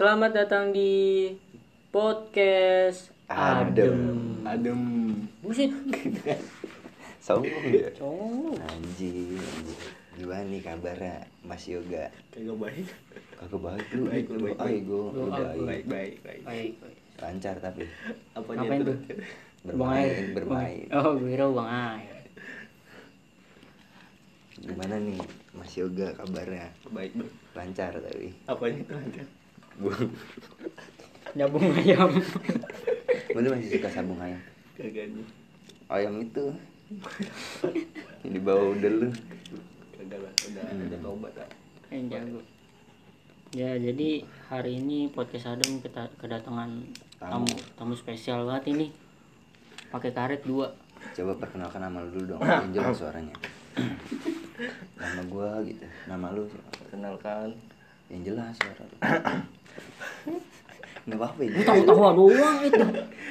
Selamat datang di podcast Adem. Adem. Buset. Sombong ya lu. Anjing. Gimana nih kabarnya Mas Yoga Kagak baik. Kagak baik lu Baik, lu baik, baik. Lu udah baik, Baik, baik, baik. Baik, baik. lancar tapi Apanya Ngapain itu? tuh? bermain bermain Oh, gue kira Bang Air. gimana nih Mas Yoga kabarnya Baik, baik. lancar tapi Apanya itu lancar? Gue Nyambung ayam. tuh masih suka sabung ayam Kagak nih. ayam itu yang dibawa udah lu Kagak lah. Udah, Hmm. udah tobat ah. Yang jago. Ya, jadi hari ini podcast Adem kita kedatangan tamu Tamu. tamu spesial banget ini. Pakai karet dua. coba perkenalkan nama lu dulu dong yang jelas suaranya nama gue gitu nama lu siapa? Kenalkan. yang jelas suara lu nggak apa-apa ya Lu tahu-tahu doang itu.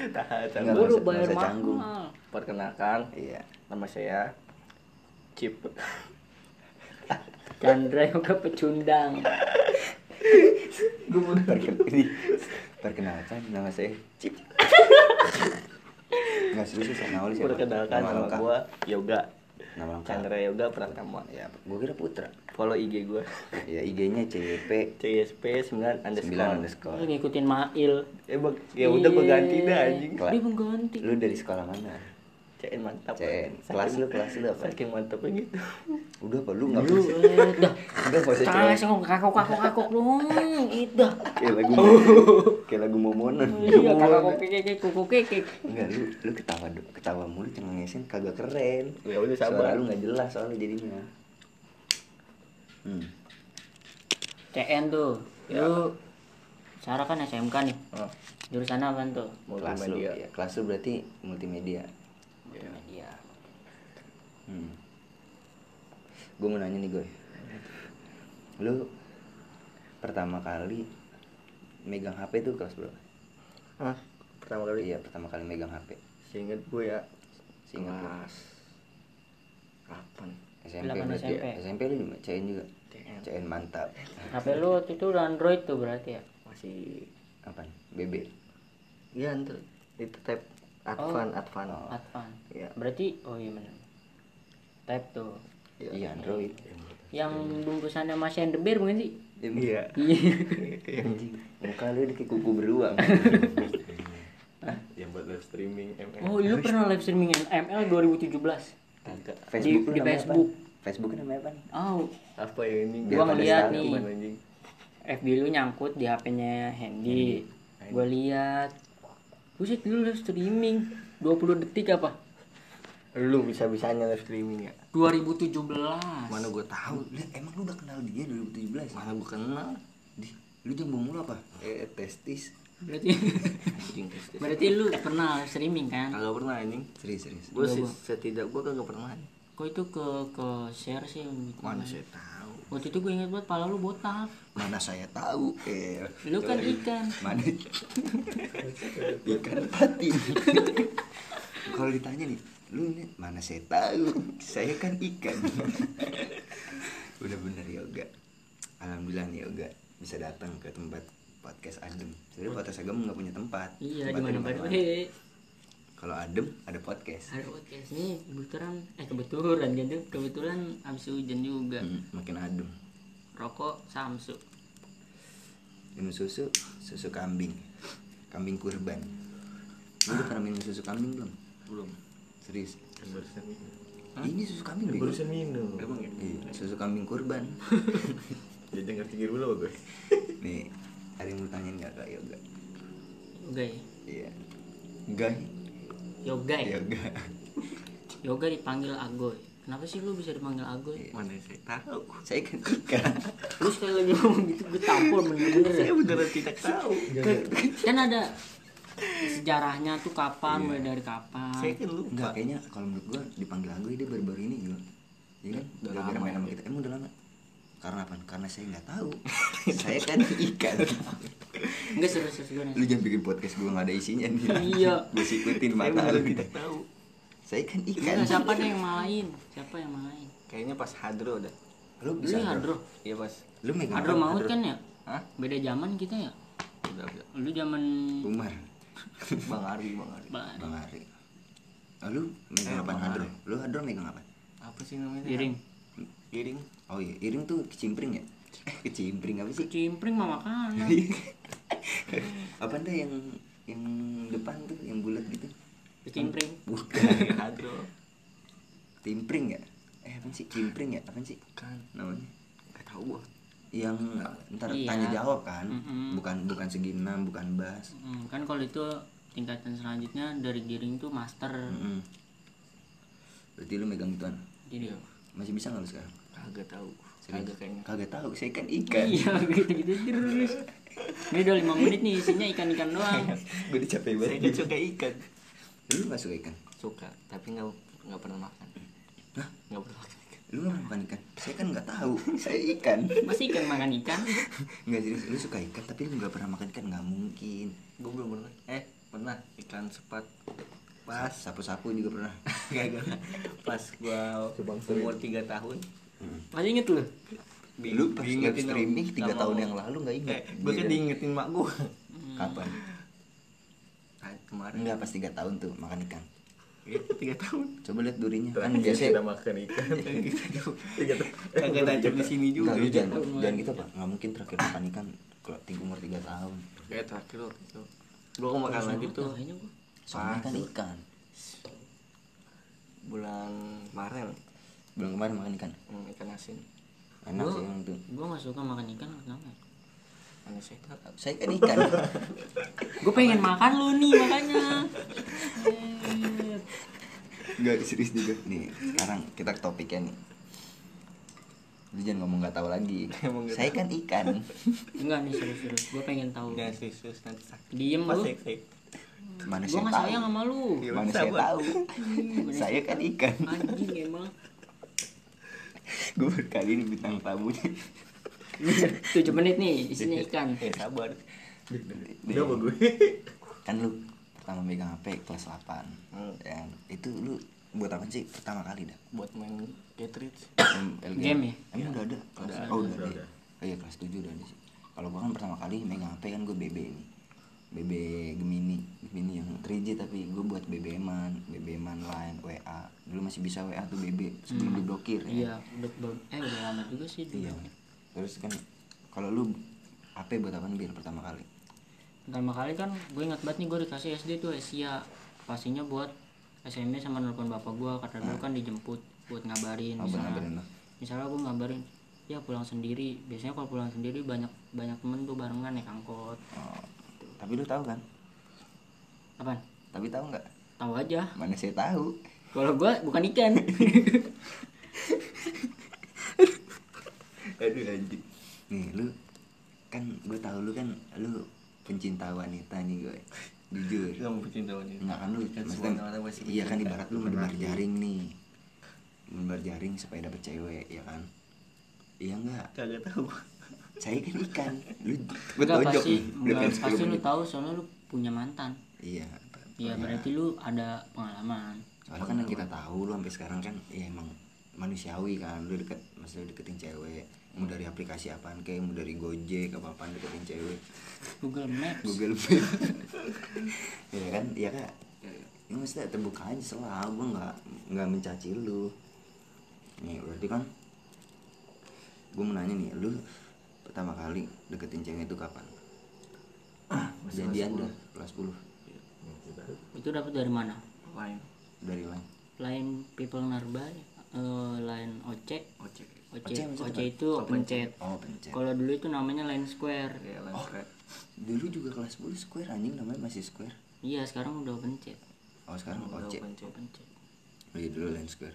Nggak Baru bayar mahal. Perkenalkan, iya nama saya Chip. Chandra Yoga Pecundang. gue mau perkenalkan perkenalkan nama saya Cip nggak serius sih nama lu siapa Perkenalkan nama lengkap. gua Yoga. Nama lengkap Chandra Yoga Pratama. ya gue kira Putra Follow IG gua. ya IG-nya CYP CSP 9 9 underscore. underscore Lu ngikutin Mail. Eh, bang, ya udah gua ganti dah anjing. Kelas. Dia mengganti. lu dari sekolah mana CN mantap. CN. Kelas lu, kelas lu apa? Saking mantapnya gitu. udah apa lu nggak Lu bisa eh, dah. udah nggak usah cewek sengok kakok kakok kakok dong. Itu. kayak lagu kayak lagu momonan Iya, kakak kekek kuku kekek. enggak lu lu ketawa ketawa mulu cengengesin kagak keren Ya udah suara sabar. lu nggak jelas soalnya jadinya hmm. CN tuh. Ya. Lu Sarah kan SMK nih. Oh, Jurusan apa tuh? kelas lu multimedia. ya kelas lu berarti multimedia Ya. Media. hmm. gue mau nanya nih gue lu pertama kali megang HP tuh kelas berapa Hah? Pertama kali iya pertama kali megang HP Seinget gue ya Seinget kelas kapan? SMP berarti SMP. ya SMP lu juga CN juga CN. CN mantap HP lu waktu itu udah Android tuh berarti ya? Masih apa BB Iya ntar itu tab Advan Advan. Oh. Advan. Iya. Berarti oh iya benar. Tab tuh. iya Android Yang bungkusannya masih the bear bukan sih? Iya. Iya. anjing muka lu kayak kuku beruang Yang buat live streaming ML. Oh, lu pernah live streaming ML 2017? Kagak. Facebook Di- di Facebook. apa? Facebook namanya apa nih Oh, Apa ya ini? Gua ngeliat nih. FB lu nyangkut di HP-nya Handy. Handy. Gue lihat. Buset lu live streaming 20 detik apa? Lu bisa-bisanya live streaming ya? 2017. Mana gue tahu? Lah, emang lu udah kenal dia 2017 Mana gue kenal? Di, lu jambung mulu apa eh testis Berarti berarti lu pernah live streaming kan? Kagak pernah anjing. serius serius Gue setidak gue kagak pernah. Kok itu ke ke share sih. Mana saya tahu. Waktu itu gue inget banget pala lu botak. mana saya tahu eh Lu kan ikan. mana? Ikan patin kalau ditanya nih lu ini mana saya tahu? Saya kan ikan. Udah bener yoga. Alhamdulillah nih yoga bisa datang ke tempat podcast adem. Sebenarnya podcast adem nggak punya tempat. Iya, di mana mana. Kalau adem ada podcast Ada podcast nih kebetulan eh kebetulan jadi kebetulan abis hujan juga. Hmm, makin adem Rokok Samsu. minum susu susu kambing kambing kurban lu udah pernah minum susu kambing belum Belum. serius barusan minum. ini susu kambing barusan minum. Emang ya? Iya, susu kambing kurban Jadi ngerti dulu apa gue? nih ada yang mau tanyain nggak kak yoga Yoga ya. iya gay Yoga ya. yoga Yoga dipanggil Agoy. Kenapa sih lu bisa dipanggil Agoy? Mana saya tahu. saya kan ikan Lu sekali lagi ngomong gitu gue tampol bener-bener. Saya beneran tidak tahu. kan ada sejarahnya tuh kapan, mulai dari kapan. Saya kan lupa. Enggak, kayaknya kalau menurut gua dipanggil Agoy dia baru-baru ini juga. Iya kan? Udah lama main sama ya. kita. Emang udah lama? Karena apa? Karena saya nggak tahu. saya kan ikan. Enggak serius-serius gue Lu jangan bikin podcast gua nggak ada isinya nih. Iya. Gue sikutin mata lu. tidak tahu. Saya kan ikan. Siapa nih yang malain? Siapa yang malain? Kayaknya pas hadro dah. Lu Lu bisa ya Hadro. Iya pas. Lu megang Hadro maut kan ya? Hah? Beda zaman kita ya? Siap, siap. lu zaman Umar Bang Ari, Bang Ari. Ba- Bang Ari oh, lu megang Eh, apa Bang hadro lu hadro megang apa Apa sih namanya? piring Iring. Oh iya iring tuh kecimpring ya? Eh kecimpring apa sih? Cimpring mah makanan. Apa dah yang yang depan tuh yang bulat gitu? Cimpring bukan. Hadro. timpring ya? Eh apa sih? Cimpring ya? Apa sih? Kan. namanya? Gak tahu gua. yang ntar Iya. tanya jawab kan? Mm-mm. bukan bukan segi enam bukan bas Hmm, kan kalau itu tingkatan selanjutnya dari giring tuh master. Mm-mm. berarti lu megang ituan jadi. Masih bisa nggak lu sekarang Kagak tahu. Kagak kayaknya. kagak tahu saya kan ikan iya gitu gitu terus ini udah lima menit nih isinya ikan ikan doang gue udah capek Saya kan suka ikan. lu nggak suka ikan Suka, tapi nggak nggak pernah makan. Hah? Nggak pernah makan ikan. lu nggak makan ikan saya kan nggak tahu saya ikan masih ikan makan ikan nggak serius lu suka ikan tapi lu nggak pernah makan ikan nggak mungkin Gue belum pernah. Eh, pernah ikan sepat. pas sapu-sapu juga pernah Gagal. Pas gua umur 3 tahun. Masih inget lu. Lu pas live Diingetin streaming tiga tahun yang lalu nggak ingat Eh, gue kan Iya. diingetin mak gue. kapan? Nah, kemarin. Enggak pas tiga tahun tuh makan ikan. Itu tiga tahun. coba lihat durinya. Kan Kan biasa kita makan ikan. Kagak nancap di sini juga. Enggak, lu jangan, jangan gitu pak. Nggak mungkin terakhir makan ikan kalau tinggi umur tiga tahun. Kayak terakhir waktu itu. Gue makan lagi tuh. soalnya kan ikan. Bulan kemarin belum kemarin makan ikan. Hmm, ikan asin. enak Gua- sih yang tuh. gua nggak suka makan ikan kenapa ya? Aneh sehat. saya kan ikan. Gue pengen makan lu nih makanya. Eh, Enggak serius juga. Nih sekarang kita ke topiknya nih. Lu jangan ngomong nggak tahu lagi. Saya kan ikan. Enggak nih serius-serius gue pengen tahu. Jangan serius nanti sakit. diem lu. mana gue saya nggak tahu. sayang sama lu. Iya, mana saya tahu. Saya kan ikan. Anjing emang gue berkali ini bintang tamunya tujuh menit nih isinya ikan Eh sabar. Udah apa gue? kan lu pertama megang HP kelas 8 Hmm. ya, itu lu buat apa sih pertama kali dah Buat main cartridge. Game ya? Emang udah ada? Kelas, Udah oh udah, Udah, ada. udah. Oh iya kelas 7 udah ada sih. Kalau gua kan pertama kali megang HP kan gue BB ini. BB Gemini, Gemini yang 3G tapi gue buat BBM-an, BBM-an line, WA. Dulu masih bisa WA tuh BB sebelum diblokir iya ya. udah be- eh udah lama juga sih dulu. Iya. Terus kan kalau lu HP buat apa bil pertama kali? pertama kali kan gue ingat banget nih gue dikasih SD tuh Asia pastinya buat SMS sama nelfon bapak gue karena dulu kan dijemput buat ngabarin Oh, misalnya, ngabarin misalnya gue ngabarin ya pulang sendiri biasanya kalau pulang sendiri banyak banyak temen tuh barengan naik angkot Oh, tapi lu tahu kan? apaan Tapi tahu nggak? tahu aja Mana saya tahu. kalau gue bukan ikan Aduh anjing. Nih lu kan gue tahu lu kan lu pencinta wanita nih gue. Jujur. Kamu pecinta wanita. Enggak kan lu Kan iya kan ibarat lu menebar jaring nih. Menebar jaring supaya dapet cewek ya kan. Iya enggak? Kagak tahu. Saya kan ikan. Lu gue tonjok pasti enggak, kan pasti 10 lu tahu soalnya lu punya mantan. Iya. Iya berarti lu ada pengalaman. Soalnya kan yang kita tahu lu sampai sekarang kan ya emang manusiawi kan. Lu deket maksudnya deketin cewek mau dari aplikasi apaan kayak mau dari Gojek apa apaan deketin cewek. Google Maps. Google Map ya kan? Ya kak. Ini maksudnya terbuka aja salah. Gue nggak nggak mencaci lu. Nih berarti kan gue mau nanya nih lu pertama kali deketin cewek itu kapan jadian dah kelas 10 itu dapat dari mana Lain. dari lain lain people nearby eh, lain ocek Ojek. Oce, Oce maksudnya Oce apa? itu pencet. oh pencet Kalau dulu itu namanya line square. Ya, lain square. dulu juga kelas 10 square anjing namanya masih square Iya, sekarang udah pencet. oh sekarang Udah pencet. Pencet. oh iya dulu line square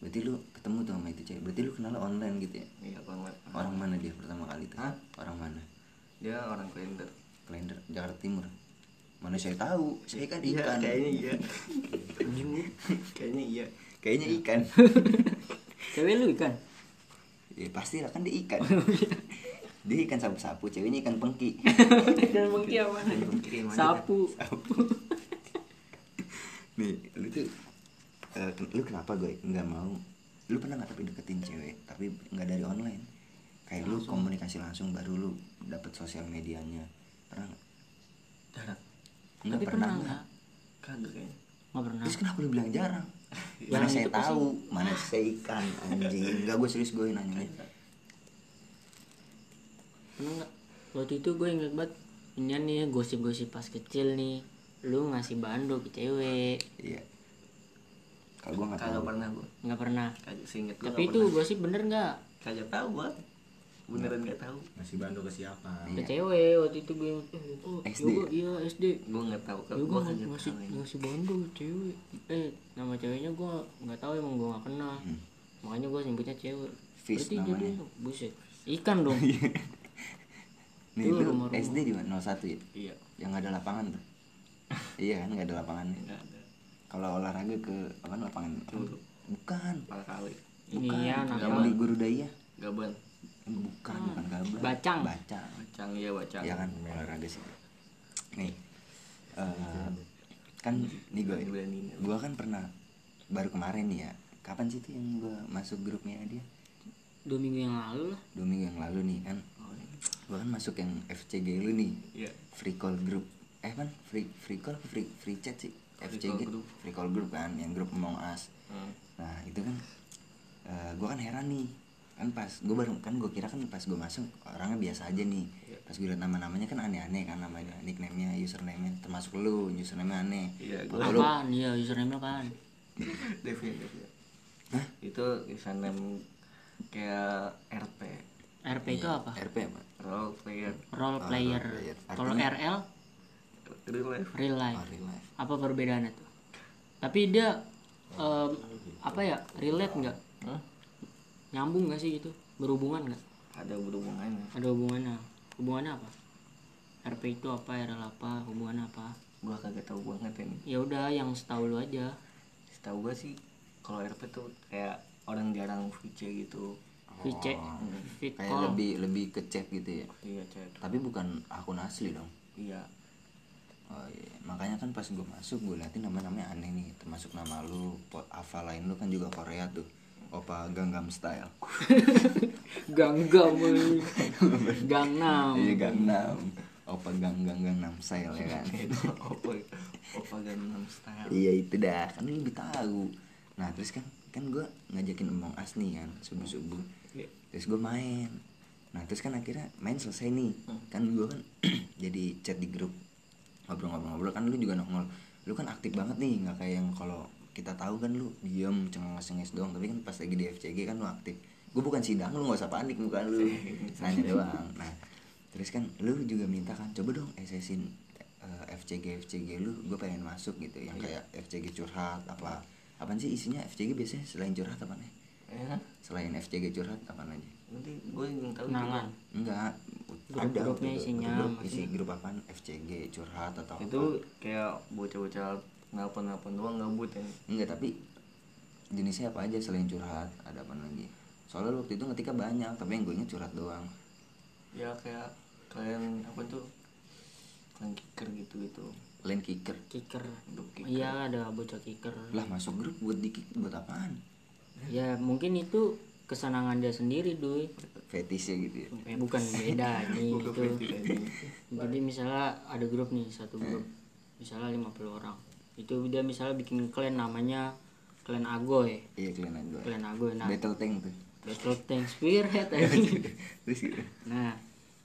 berarti lu ketemu tuh sama itu cewek berarti lu kenal online gitu ya Iya, banget. orang mana dia pertama kali tuh Hah? orang mana Dia orang kalender. Klender Jakarta Timur mana saya tahu saya kan Iya, ikan kayaknya iya. kayaknya iya. kayaknya ikan Cewek lu ikan. ya pasti lah kan dia ikan dia ikan sapu-sapu ceweknya ikan pengki Dan mungkin apa? Aja. Sapu. nih lu tuh eh, ken- lu kenapa gue nggak mau lu pernah nggak tapi deketin cewek tapi nggak dari online kayak lu komunikasi langsung baru lu dapet sosial medianya pernah nggak Jarang. Enggak tapi pernah nggak Kagak kayaknya. nggak pernah Terus kenapa lu bilang jarang? Mana Jarang saya itu pasti- tahu, mana saya ikan anjing. Enggak gue serius gue nanya. pernah nggak waktu itu gue inget banget ini nih gosip-gosip pas kecil nih lu ngasih bando ke cewek Iya. Kalau gue nggak tahu. Kagak pernah gua. nggak pernah Kagak seinget gua. tapi itu pernah. gosip bener nggak kagak tahu gua. Beneran nggak tahu. Ngasih bantu ke siapa? ke Iya. cewek waktu itu gue oh, SD. yoga, iya SD Gua nggak tahu. ya Gua gue ini. ngasih bando ke cewek eh nama ceweknya gue nggak tahu emang gue nggak kenal Hmm. makanya gue sebutnya cewek Fish berarti namanya. jadi buset ikan dong Nih Tuh, lu rumah-rumah. SD di mana? 01 ya? Iya. Yang nggak ada lapangan tuh. iya kan nggak ada lapangannya. Nggak ada. Kalau olahraga ke apa lapangan? Dulu. Bukan. Pala kali. ini Bukan. ya Yang di Guru Daya. Gaban. Bukan, bukan gaban. Bacang. Bacang. Bacang iya bacang. Ya kan olahraga sih. Nih. eh, kan nih gue gue kan pernah baru kemarin nih ya kapan sih tuh yang gue masuk grupnya dia dua minggu yang lalu lah dua minggu yang lalu nih kan Oh, iya. gue kan masuk yang FCG lu nih Iya. free call group eh kan free free call free free chat sih Free FCG call group. free call group kan yang grup Among Us Hmm. nah itu kan gue kan heran nih kan pas gue baru kan gue kira kan pas gue masuk orangnya biasa aja nih Iya. pas gue liat nama-namanya kan aneh-aneh kan namanya nickname-nya username-nya termasuk lu username aneh Iya, Foto gua- lu apaan iya username apaan Devia, Devia. Hah? Itu username kayak RP, RP itu Iya, apa RP apa role player, role Oh, player role player. kalau? RL real life. real life. Oh, real life. Apa perbedaannya tuh? Tapi dia em, apa ya relate nggak? Hah? nyambung nggak sih itu berhubungan nggak? Ada berhubungannya. ada hubungannya. Hubungannya apa? RP itu apa RL apa hubungannya apa? Gua kagak tahu banget ini. ya udah yang setahu lu aja. Setahu gua sih kalau RP tuh kayak orang jarang VC gitu. VC Oh, kayak lebih lebih ke chat gitu ya? Iya, chat. tapi bukan akun asli dong? Iya. Oh iya, makanya kan pas gue masuk gue liatin nama-namanya aneh nih, termasuk nama lu, pot apa lain lu kan juga Korea tuh, Opa Gangnam Style. Gangnam Gangnam Iya Gangnam, Opa Gangnam Gangnam Style ya kan. Itu apa? Apa Gangnam Style. iya itu dah, kan lu lebih tahu. Nah terus kan kan gue ngajakin Among Us nih kan subuh subuh, Iya. terus gue main. Nah terus kan akhirnya main selesai nih, kan gue kan jadi chat di grup ngobrol-ngobrol-ngobrol kan lu juga nongol, lu kan aktif banget nih, nggak kayak yang kalau kita tahu kan lu diem cengenges-cengenges doang, tapi kan pas lagi di FCG kan lu aktif. Gue bukan sidang lu nggak usah panik muka lu, nanya doang. Nah terus kan lu juga minta kan coba dong SSin eh, FCG FCG lu, gue pengen masuk gitu, yang kayak FCG curhat apa apaan sih isinya FCG biasanya selain curhat apa nih? Ya, Selain FCG curhat apa aja? Nanti gue yang tahu kenalan Enggak, Grup-grupnya waktu itu. isinya, grup, isi grup apaan? FCG curhat atau itu kayak bocah-bocah nelpon-nelpon doang gabut ya apa? Enggak, tapi jenisnya apa aja selain curhat? Ada apa lagi? Soalnya waktu itu ngetika banyak, tapi yang gue inget curhat doang. ya kayak kalian apa tuh kalian kicker gitu gitu Lain kicker. kicker Grup iya ada bocah kicker Lah masuk grup buat di buat apaan? ya mungkin itu kesenangan dia sendiri duy Fetishnya gitu ya. eh, bukan beda nih Gua itu kepikir aja. jadi misalnya ada grup nih satu grup misalnya 50 orang itu dia misalnya bikin clan namanya clan Agoy Iya kalian gue. clan Agoy nah Battle tank tuh. Battle Tank. Terus gitu. nah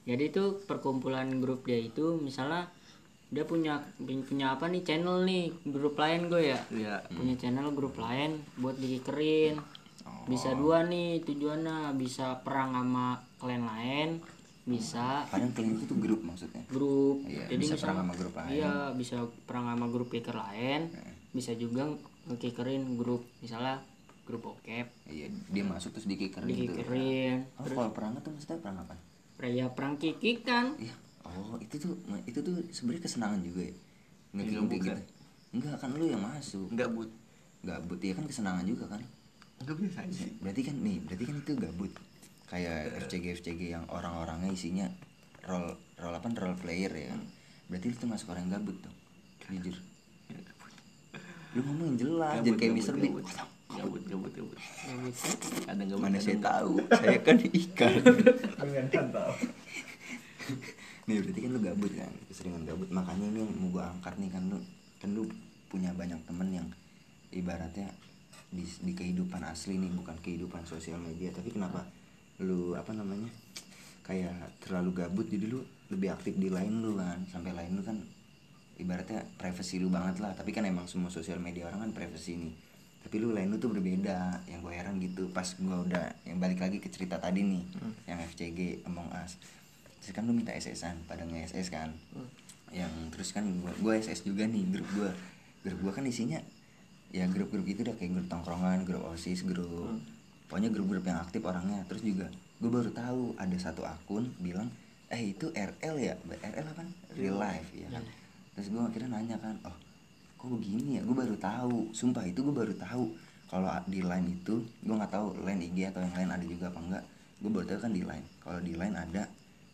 jadi itu perkumpulan grup dia itu misalnya dia punya punya apa nih channel nih grup lain gue ya Iya. punya channel grup lain buat dikikerin bisa dua nih tujuannya bisa perang sama klan lain bisa Kadang kalian itu tuh grup maksudnya. grup Iya, jadi bisa misalnya perang sama grup lain. iya bisa perang sama grup kicker lain bisa juga ngekikerin grup misalnya grup bokep Iya, dia masuk terus di kicker gitu. dikikerin Oh, kalau perang tuh maksudnya perang apa? ya perang kikikan Iya. Oh, itu tuh itu tuh sebenarnya kesenangan juga ya. Ngekick Iya, kayak bukan. gitu. Enggak kan lu yang masuk. gabut Gabut ya kan kesenangan juga kan. Nggak biasa aja sih Berarti kan nih, berarti kan itu gabut. Kayak FCG FCG yang orang-orangnya isinya role role apa role player ya kan. Berarti itu masuk orang yang gabut dong. Jujur. Lu ngomong yang jelas, Gabut, jangan kayak Mr. Bean. gabut. gabut gabut ada gabut Mana saya enggak. tahu, saya kan ikan. Dengan tahu. nih berarti kan lu gabut kan keseringan gabut makanya ini yang mau gue angkat nih kan lu kan lu punya banyak temen yang ibaratnya di, di kehidupan asli nih bukan kehidupan sosial media. Tapi kenapa lu apa namanya kayak terlalu gabut? Jadi lu lebih aktif di lain lu kan? Sampai lain lu kan ibaratnya privacy lu banget lah. Tapi kan emang semua sosial media orang kan privacy nih. Tapi lu lain lu tuh berbeda. Yang gue heran gitu pas gue udah yang balik lagi ke cerita tadi nih yang FCG Among Us. Terus kan lu minta SS-an pada nge-SS kan. Yang terus kan gue gue SS juga nih grup gue grup gue kan isinya ya grup-grup itu udah kayak grup tongkrongan grup osis grup pokoknya grup-grup yang aktif orangnya. Terus juga gue baru tahu ada satu akun bilang eh itu RL ya? RL apa? Real life ya kan? Terus gue akhirnya nanya kan oh kok begini ya? Gue baru tahu sumpah itu gue baru tahu kalau di line itu gue nggak tahu line IG atau yang lain ada juga apa enggak. Gue baru tahu kan di line kalau di line ada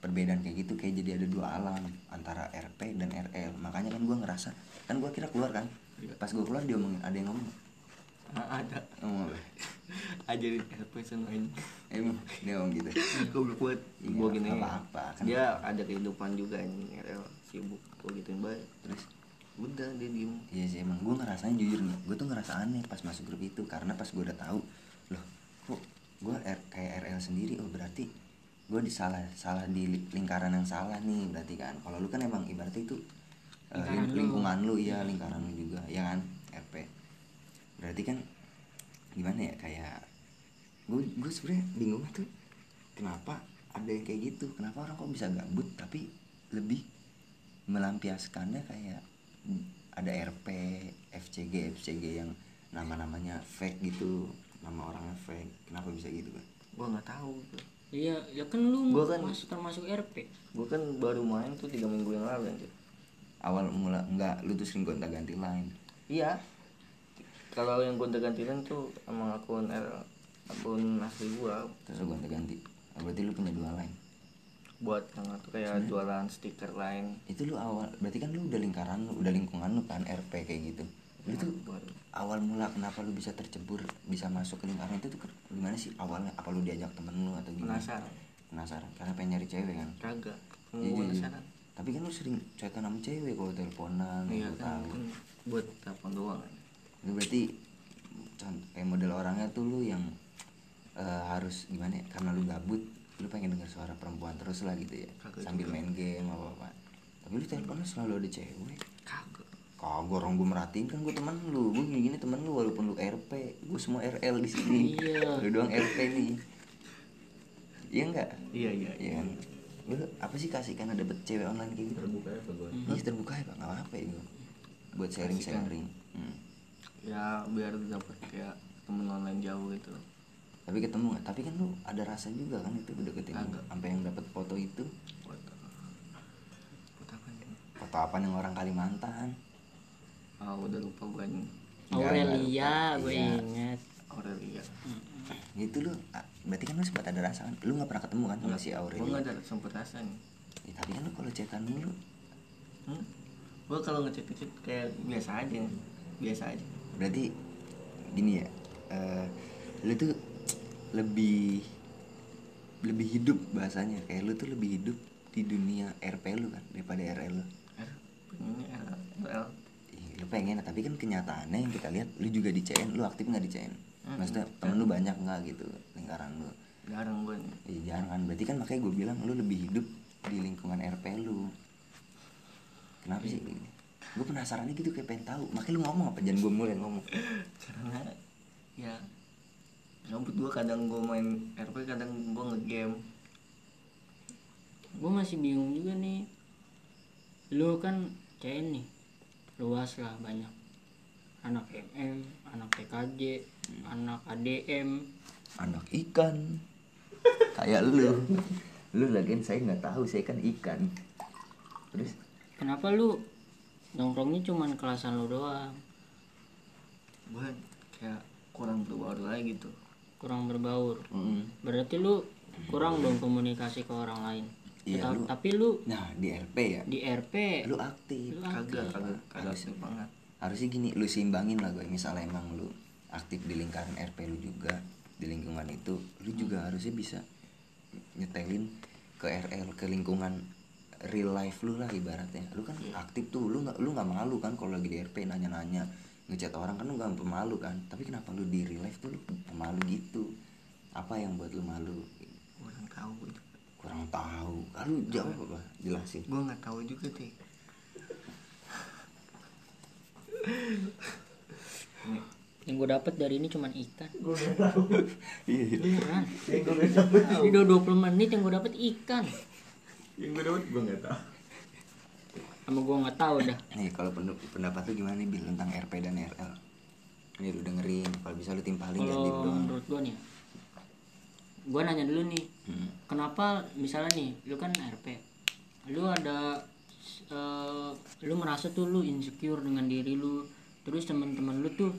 perbedaan kayak gitu kayak jadi ada dua alam antara RP dan RL makanya kan gue ngerasa kan gue kira keluar kan pas gue keluar dia ngomongin ada yang ngomong Ah, ada. Ngomong apa? Ajarin RP main emang? Dia ngomong gitu? Goblok buat Iya, gua gini. nggak apa-apa, kan. dia ada kehidupan juga ini RL sibuk gua gituin baik. Terus? Udah dia diem. Iya sih emang gue ngerasanya jujur nih Gue tuh ngerasa aneh pas masuk grup itu Karena pas gue udah tahu Loh kok gue R- kayak RL sendiri? Oh berarti gue di salah salah di li- lingkaran yang salah nih berarti kan. Kalau lu kan emang ibaratnya itu eh, Lingkaran ling- lu. lingkungan lu ya lingkaran lu juga ya kan RP berarti kan gimana ya kayak gue gue sebenarnya bingung tuh kenapa ada yang kayak gitu kenapa orang kok bisa gabut tapi lebih melampiaskannya kayak ada RP, FCG, FCG yang nama-namanya fake gitu, nama orangnya fake. Kenapa bisa gitu kan? gua nggak tahu iya ya kan lu Gua kan- masuk termasuk RP gua kan baru main tuh tiga minggu yang lalu anjir Awal mula enggak, lu tuh sering gonta ganti line. iya kalau yang gonta gantian tuh emang akun RL akun asli gua Terus lu gonta ganti. Oh, berarti lu punya dua line. buat yang itu kayak jualan stiker lain Itu lu awal, berarti kan lu udah lingkaran lu, udah lingkungan lu kan RP kayak gitu. Lu tuh baru awal mula kenapa lu bisa tercebur, bisa masuk ke lingkaran itu tuh gimana sih awalnya? Apa lu diajak temen lu atau gimana? penasaran Penasaran, karena pengen nyari cewek kan? kagak Iya, iya, iya. penasaran Tapi kan lu sering chatan sama cewek kalau teleponan, iya lu kan, tahu. kan buat telepon doang Itu berarti kayak model orangnya tuh lu yang eh, harus gimana ya? Karena lu gabut, lu pengen denger suara perempuan terus lah gitu ya. Kagak sambil juga. main game apa apa. Tapi lu teleponnya selalu ada cewek. kagak Kagak orang gue merhatiin kan gue teman lu, gue gini-gini teman lu walaupun lu RP, gue semua RL di sini. Iya. Lu doang RP nih. Iya enggak? iya iya Iya kan? Lu apa sih kasih karena dapet cewek online kayak gitu? terbuka ya apa gue Iya terbuka ya pak, nggak apa-apa ya gue. Buat sharing-sharing. Hmm. ya biar dapat kayak temen online jauh gitu tapi ketemu nggak? Tapi kan lu ada rasa juga kan itu udah ketemu sampai yang dapat foto itu. Buat buat apa nih foto apa yang orang Kalimantan? Ah udah lupa gua nih Nggak, Aurelia gue Iya. inget Aurelia. Itu lu berarti kan lu sempat ada rasa kan? Lu nggak pernah ketemu kan sama si gua Aurelia nggak ada sempet rasa nih. Ya, tapi kan lu kalau cetan dulu. Hmm? gua kalau ngechat ngechat kayak biasa aja. Biasa aja. Berarti gini ya eh, lu tuh lebih lebih hidup bahasanya. Kayak lu tuh lebih hidup di dunia RP lu kan daripada RL lu. Pengennya RL lu pengen tapi kan kenyataannya yang kita lihat lu juga di CN lu aktif nggak di CN Hmm. maksudnya temen lu banyak nggak gitu lingkaran lu? Jarang gua nih. Iya jangan kan. Berarti kan makanya gue bilang lu lebih hidup di lingkungan RP lu. Kenapa sih gini? Gue penasarannya gitu kayak pengen tahu. Makanya lu ngomong apa? Jangan gue mulai ngomong. Karena ya rambut gua kadang gua main RP kadang gua ngegame. Gue masih bingung juga nih. Lu kan CN nih. Luas lah banyak. Anak MM anak TKJ anak ADM anak ikan. Kayak lu. Lu lagian saya nggak tahu saya kan ikan. Terus? Kenapa lu nongkrongnya cuman kelasan lu doang? Gua kayak kurang berbaur lagi gitu. Kurang berbaur? Mm, berarti lu kurang dong komunikasi ke orang lain. Iya, lu- tapi lu nah di RP ya? di RP lu aktif. Lu kagak kagak kagak aktif banget harusnya gini lu seimbangin lah gue. Misalnya emang lu aktif di lingkaran RP lu juga di lingkungan itu lu juga harusnya bisa nyetelin ke RL ke lingkungan real life lu lah ibaratnya. Lu kan aktif tuh lu nggak lu nggak malu kan kalau lagi di RP nanya-nanya ngechat orang kan lu nggak pemalu kan? Tapi kenapa lu di real life tuh lu pemalu gitu? Apa yang buat lu malu? Kurang tahu. Kurang tahu. Ah, lu jawab apa? Jelasin. Gue nggak tahu juga teh yang gue dapet dari ini cuman ikan iya iya. beneran. Ini udah 20 menit yang gue dapet ikan. Yang gue dapat gue nggak tahu. Sama gue nggak tahu dah. Nih kalau pen- pendapat lu gimana nih Bil tentang RP dan RL ini lu dengerin kalau bisa lu timpalin jangan diem kalau doang. menurut gue nih gue nanya dulu nih. Hmm. kenapa misalnya nih lu kan RP lu ada eh, lu merasa tuh lu insecure dengan diri lu. Terus teman-teman lu tuh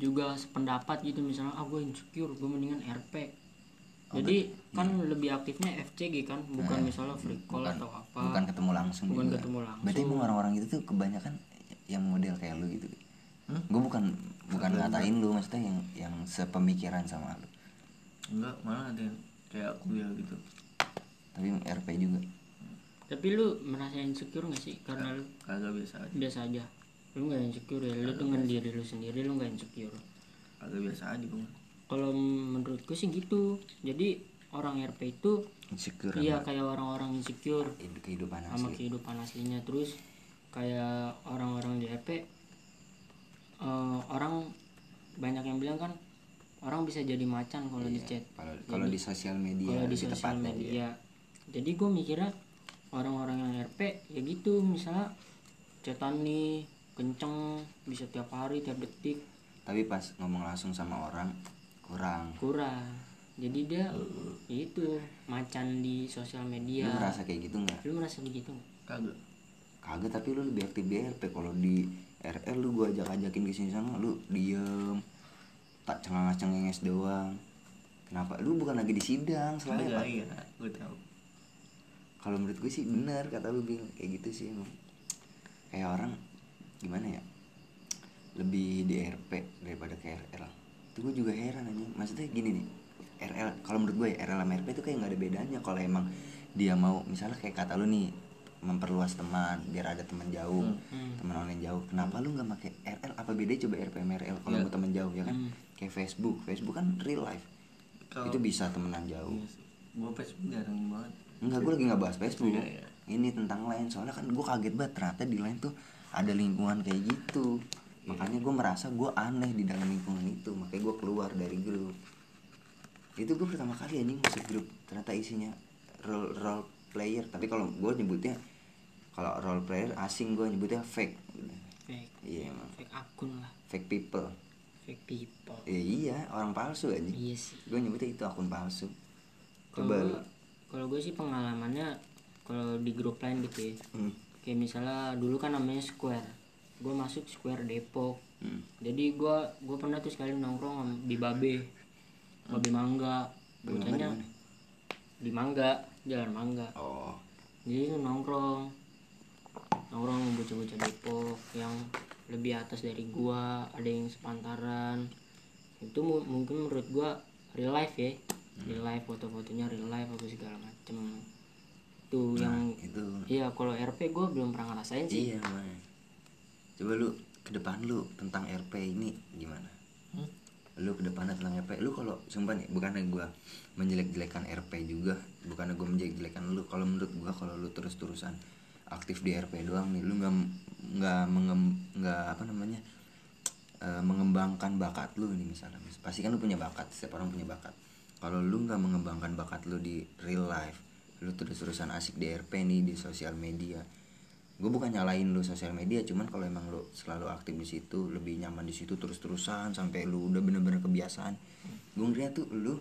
juga sependapat gitu misalnya ah gue insecure gue mendingan RP jadi kan lebih aktifnya FCG kan bukan misalnya free call bukan, atau apa. bukan ketemu langsung Bukan juga. ketemu langsung. berarti emang orang-orang itu tuh kebanyakan yang model kayak lu gitu. Hmm? gue bukan bukan ngatain lu maksudnya yang yang sepemikiran sama lu. Enggak malah ada yang kayak aku bilang gitu. Tapi RP juga tapi lu merasa insecure gak sih? Karena lu kagak biasa aja. biasa aja. Lu nggak insecure ya? Lu dengan diri lu sendiri lu nggak insecure. Kagak biasa aja gue kalau menurutku sih gitu. Jadi orang RP itu insecure iya sama kayak orang-orang insecure hidup- kehidupan sama asli. kehidupan aslinya. Terus kayak orang-orang di RP eh, orang banyak yang bilang kan orang bisa jadi macan kalau di chat. kalau di sosial media kalau di sosial media. iya. jadi gue mikirnya orang-orang yang RP ya gitu misalnya chatan nih kenceng bisa tiap hari tiap detik. Tapi pas ngomong langsung sama orang kurang. Kurang. Jadi dia itu macan di sosial lu media merasa kayak gitu nggak? Lu merasa begitu nggak? kagak. Kagak tapi lu lebih aktif di RP kalau di RL lu gua ajak ajakin ke sini sana lu diem. Tak cengenges cengenges doang. Kenapa? Lu bukan lagi di sidang kagak Pak. iya. Gue tahu kalau menurut gue sih benar kata lu bil. Kayak gitu sih emang. Kayak orang gimana ya lebih di RP daripada ke RL itu gue juga heran aja maksudnya gini nih RL kalau menurut gue ya RL sama RP itu kayak nggak ada bedanya kalau emang dia mau misalnya kayak kata lu nih memperluas teman biar ada teman jauh Hmm. teman online jauh. Kenapa lu nggak pakai RL apa bedanya coba RP sama RL kalau Iya. mau teman jauh ya kan? Hmm. kayak Facebook. Facebook kan real life. Kalau- itu bisa temenan jauh. Iya sih. gue Facebook jarang banget Enggak, gue lagi nggak bahas Facebook. Iya, iya. Ini tentang lain. Soalnya kan gue kaget banget ternyata di lain tuh ada lingkungan kayak gitu. Makanya gue merasa gue aneh di dalam lingkungan itu. Makanya gue keluar dari grup. Itu gue pertama kali anjing masuk grup. Ternyata isinya role role player. Tapi kalau gue nyebutnya kalau role player asing gue nyebutnya fake. fake Iya emang fake akun lah fake people. fake people Ya, iya orang palsu anjing. iya sih Gue nyebutnya itu akun palsu. Coba. Kalau gue sih pengalamannya kalau di grup lain gitu ya. Hmm. kayak misalnya dulu kan namanya Square. Gue masuk Square Depok. Hmm. jadi gue gue pernah tuh sekali nongkrong di Babe Babe Mangga. Babe Mangga bocahnya di Mangga jalan Mangga. Oh. jadi nongkrong. Nongkrong bocah-bocah Depok yang lebih atas dari gua ada yang sepantaran. Itu mu- mungkin menurut gua real life ya real life foto-fotonya real life apa segala macem tuh Nah, yang itu iya kalau RP gua belum pernah ngerasain sih Iya, Mas. Coba lu ke depan lu tentang RP ini gimana? Hmm? Lu ke depannya tentang RP, lu kalau sumpah nih, bukannya gua menjelek-jelekan RP juga, bukannya gua menjelek-jelekan lu. Kalau menurut gua kalau lu terus-terusan aktif di RP doang nih, lu nggak nggak mengem nggak apa namanya eh, mengembangkan bakat lu nih misalnya. Pasti kan lu punya bakat, setiap orang punya bakat. Kalau lu nggak mengembangkan bakat lu di real life, lu terus-terusan asik di RP nih di sosial media, gue bukan nyalain lu sosial media cuman kalau emang lu selalu aktif di situ lebih nyaman di situ terus terusan sampai lu udah bener-bener kebiasaan gue ngerinya tuh lu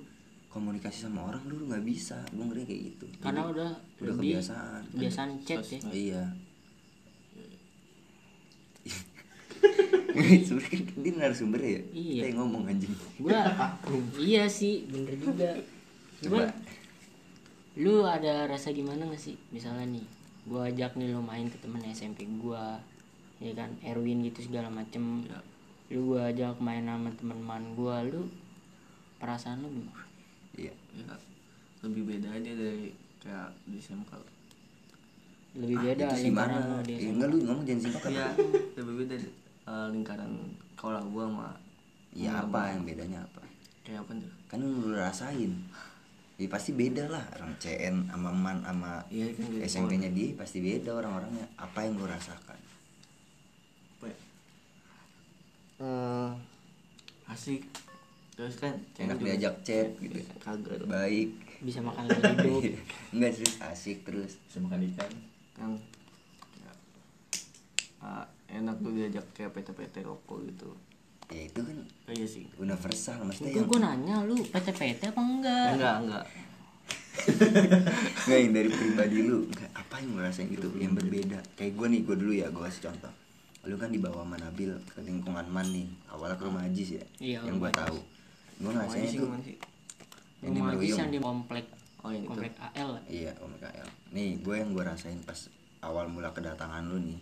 komunikasi sama orang lu nggak bisa. Gue ngeri kayak gitu. Karena Jadi, udah udah kebiasaan. kebiasaan chat ya? iya sebenarnya kan dia narasumber ya? Iya. kita ngomong anjing. Gua iya sih bener juga. Coba. cuman lu ada rasa gimana gak sih? Misalnya nih gua ajak nih lo main ke temen SMP gua ya kan? Erwin gitu segala macem. Ya. lu gua ajak main sama teman-teman gua lu perasaan lu gimana? Iya. Ya. Lebih beda aja dari kayak di SMK lebih Ah, beda itu lingkaran gimana lo di ya, enggak lu ngomong jangan singkat Iya, lebih beda eh, lingkaran sekolah gua sama ya apa yang bedanya apa? Kayak apa tuh? kan lu rasain. Ya pasti beda lah. Orang CN sama man sama Iya kan gitu. SMP-nya dia pasti beda orang-orangnya. Apa yang lu rasakan? Apa ya? Eh, asik. Terus kan enak diajak chat gitu. Kagak baik. Bisa makan lebih hidup. Enggak serius. Asik terus. Bisa makan ikan. Kan. Ya, ah, enak tuh diajak kayak PT-PT rokok gitu. Ya itu kan kayak sih. universal maksudnya itu yang gue nanya lu PT-PT apa enggak? Enggak enggak. Nggak yang dari pribadi lu nggak apa yang lu rasain gitu yang berbeda? Kayak gue nih gue dulu ya gue kasih contoh. Lu kan dibawa sama Nabil ke lingkungan man nih. Awalnya ke rumah Ajis ya Iya, yang gue tahu. Gue ngerasain sih itu yang di Meruyung. yang di komplek oh ini tuh komplek AL lah. iya Om KL nih gue yang gue rasain pas awal mula kedatangan lu nih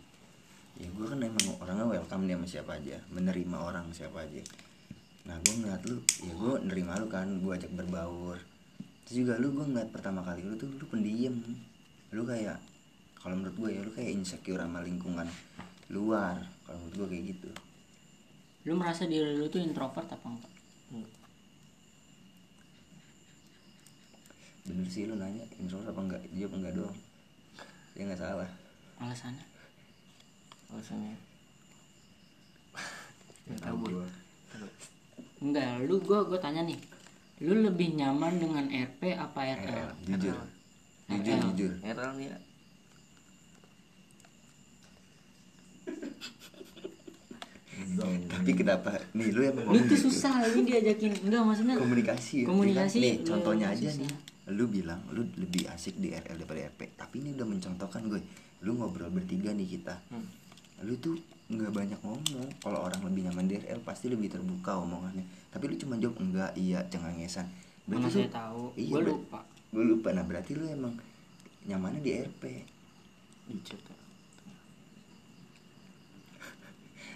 ya gue kan emang orangnya welcome nih sama siapa aja menerima orang siapa aja. Nah gue ngeliat lu ya gue nerima lu kan gue ajak berbaur. Terus juga lu gue ngeliat pertama kali lu tuh lu pendiam. Lu kayak kalau menurut gue ya lu kayak insecure sama lingkungan luar kalau menurut gue kayak gitu. Lu merasa diri lu tuh introvert apa enggak? Bener sih lu nanya introvert apa enggak? Jawab enggak doang. Ya nggak salah. Alasannya alasannya nggak tahu gua. Enggak lu gue gue tanya nih. Lu lebih nyaman dengan RP apa RL RL jujur. RL. jujur jujur. Errol nih ya tapi kenapa? Nih lu emang lu tuh gitu. susah ini diajakin. Enggak maksudnya komunikasi ya, Komunikasi, nih lu contohnya aja susah. nih. Lu bilang lu lebih asik di RL daripada RP tapi ini udah mencontohkan gue lu ngobrol bertiga nih kita. Hmm. Lu tuh nggak banyak ngomong. Kalau orang lebih nyaman di RL pasti lebih terbuka omongannya. Tapi lu cuma jawab enggak iya cengengesan mana lu- saya tahu. Iya, gue lupa. Gue lupa. Nah berarti lu emang nyamannya di RP di ya.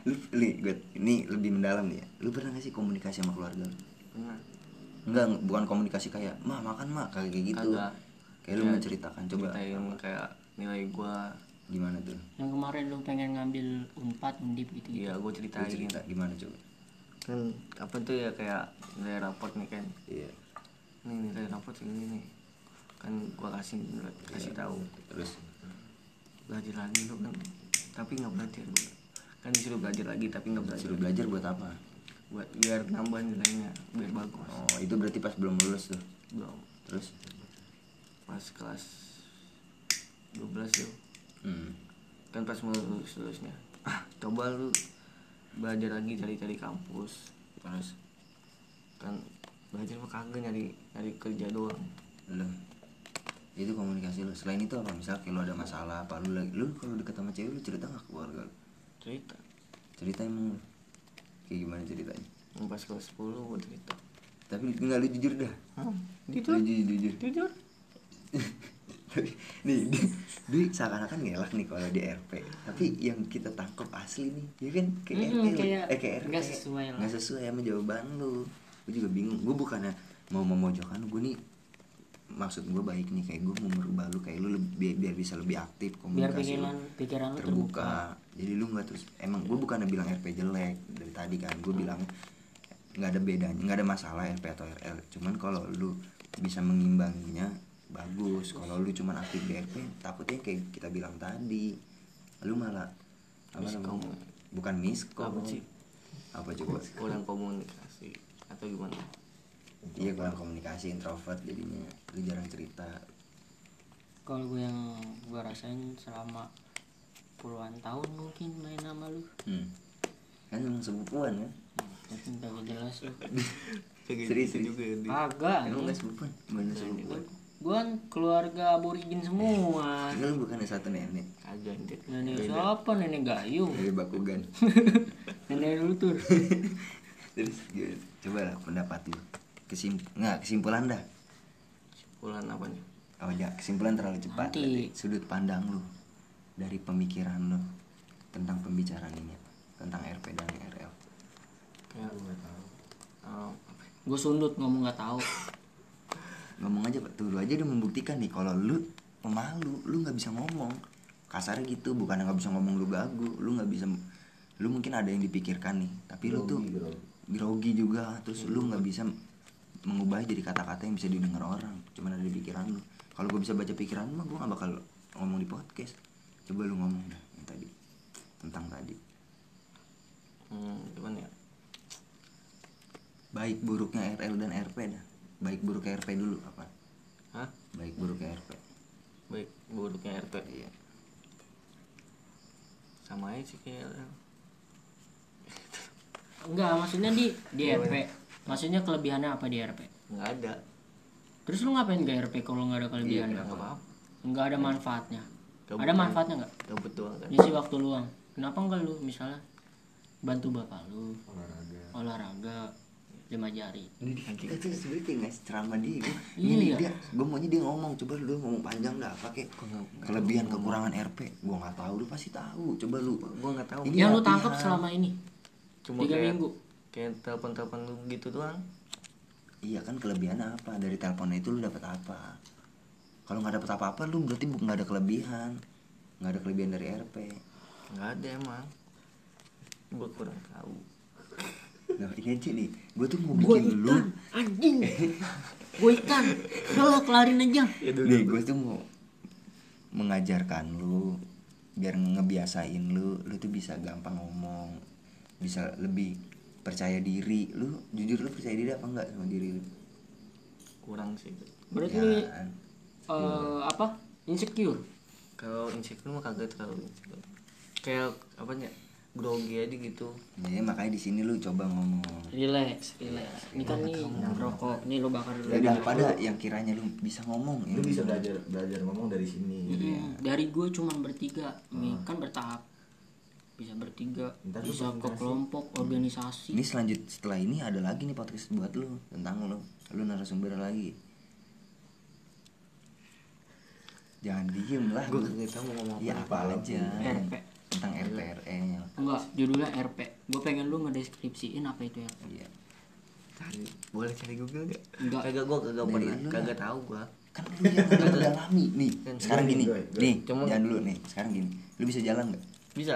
lu li, gue ini lebih mendalam nih ya. Lu pernah gak sih komunikasi sama keluarga lu? Pernah. enggak bukan komunikasi kayak ma makan mak kayak gitu. Kagak. kayak lu Kayak menceritakan coba. kayak nilai gua gimana tuh? Yang kemarin lu pengen ngambil unpad undip gitu iya gua Lu ceritain cerita. Gimana coba? Kan apa tuh ya kayak nilai raport nih kan? Iya. Nih nilai raport ini nih. Kan gua kasih kasih tahu. Terus? Belajar lagi lu kan. Tapi nggak belajar gua kan disuruh belajar lagi tapi nggak belajar. Suruh belajar buat apa? Buat biar nambah nilainya biar bagus. Oh itu berarti pas belum lulus tuh? Belum. Terus? Pas kelas 12 tuh hmm. kan pas mau lulus lulusnya ah coba lu belajar lagi cari-cari kampus. Terus kan belajar mah kagak nyari nyari kerja doang. Lu itu komunikasi lu. Selain itu apa? Misal kalau ada masalah apa lu lagi lu kalau deket sama cewek lu cerita nggak ke keluarga lu? Cerita. Cerita emang kayak gimana ceritanya? Pas kelas 10 gua cerita. Tapi nggak lu jujur dah. Lu jujur jujur. Jujur nih dia, dia seakan-akan ngelak nih kalau di RP tapi yang kita tangkap asli nih ya kan? Kayak Mm-mm, RP kayak eh kayak RP nggak sesuai lah. nggak sesuai sama jawaban lu. Gue juga bingung. Gue bukannya mau memojokkan gue nih maksud gue baik nih. Kayak gue mau merubah lu kayak lu lebih biar bisa lebih aktif biar komunikasi lu pikiran pikiran lu terbuka. terbuka. Jadi lu nggak terus emang gue bukannya bilang RP jelek dari tadi kan. Gue bilang nggak ada bedanya nggak ada masalah RP atau RL cuman kalau lu bisa mengimbanginya bagus. Kalau lu cuman aktif di RP takutnya kayak kita bilang tadi lu malah apa Miskom. namanya bukan miskom Apa sih? apa coba kurang komunikasi atau gimana? Iya kurang komunikasi introvert jadinya. Lu jarang cerita. Kalau gue yang gue rasain selama puluhan tahun mungkin main sama lu. Hmm. kan emang sepupuan kan? Tapi jelas lu. Serius, gitu serius. juga dia kagak emang gak sepupuan? Bener sepupuan gue kan keluarga aborigin semua. Lu bukannya satu nenek? Kagak nenek siapa? Nenek gayung dari Bakugan. Nenek lu tuh terus coba lah pendapat lu. Kesim nggak kesimpulan dah. Pulang apanya oh ya kesimpulan terlalu cepat Nanti. sudut pandang lu dari pemikiran lu tentang pembicaraan ini tentang RP dan RL apa ya? gue sundut ngomong nggak tahu ngomong aja pak. Tuh lu aja udah membuktikan nih kalau lu pemalu lu nggak bisa ngomong. Kasarnya gitu bukan nggak bisa ngomong lu gagu lu nggak bisa lu mungkin ada yang dipikirkan nih. Tapi lu tuh grogi juga. Terus lu nggak bisa mengubah jadi kata-kata yang bisa didengar orang. Cuman ada di pikiran lu. Kalau gue bisa baca pikiran lu mah gue nggak bakal ngomong di podcast. Coba lu ngomong dah yang tadi. Tentang tadi. Hmm, gimana ya. Baik buruknya RL dan RP dah baik buruknya RP dulu apa? Hah? baik buruknya RP baik buruknya RP iya. Sama aja sih kayak enggak maksudnya di di RP maksudnya kelebihannya apa di RP nggak ada. Terus lu ngapain ke RP kalau nggak ada kelebihan? nggak apa-apa. Nggak ada manfaatnya? Gabut ada manfaatnya nggak? Gabut doang kan. Ngisi waktu luang. Kenapa enggak lu misalnya bantu bapak lu? Olahraga. Olahraga lima jari. Ini kita tuh sebenernya kayak ngasih ceramah dia. Gue Iya. ini dia gue maunya dia ngomong. Coba lu ngomong panjang dah apa kek kelebihan kekurangan RP gue nggak tahu lu pasti tahu. Coba lu gua nggak tahu. Ini yang lu tangkap selama ini? Cuma tiga kayak minggu. kayak telepon telepon lu gitu doang. Iya kan kelebihannya apa? Dari teleponnya itu lu dapat apa? Kalau nggak dapat apa-apa lu berarti nggak ada kelebihan. Nggak ada kelebihan dari RP nggak ada emang. Gua kurang tahu nah ini aja nih. Gue tuh mau bikin lu anjing. Gue ikan. Lo kelarin aja. Nih gue tuh mau mengajarkan lu biar ngebiasain lu. Lu tuh bisa gampang ngomong bisa lebih percaya diri. Lu jujur lu percaya diri apa enggak sama diri lu? Kurang sih berarti Ya, kan? eh, apa? Insecure? Kalau insecure mah kagak terlalu insecure. Kayak apa ya grogi aja gitu. Ya makanya di sini lu coba ngomong. Relax relax. Ini kan nih rokok nih lo bakar dulu. Ya daripada yang kiranya lu bisa ngomong ya. Lu bisa belajar belajar ngomong dari sini. Hmm, dari gue cuman bertiga. Nih kan bertahap. Bisa bertiga Ntar lu bisa ke kelompok organisasi. Ini selanjut setelah ini ada lagi nih podcast buat lu tentang lu. Lu narasumber lagi. Jangan diem lah. Gua lu. kagak tahu mau ngomong ya apa. apa aja. RP tentang RPRL enggak judulnya RP gue pengen lu ngedeskripsiin apa itu RP iya. Cari boleh cari google gak Enggak. kagak gua kagak pernah. kagak tahu gua. Kan lu yang udah mendalami. Nih Kan sekarang gini, gue, gue. nih Cuma- jangan dulu nih. Sekarang gini. Lu bisa jalan nggak? Bisa.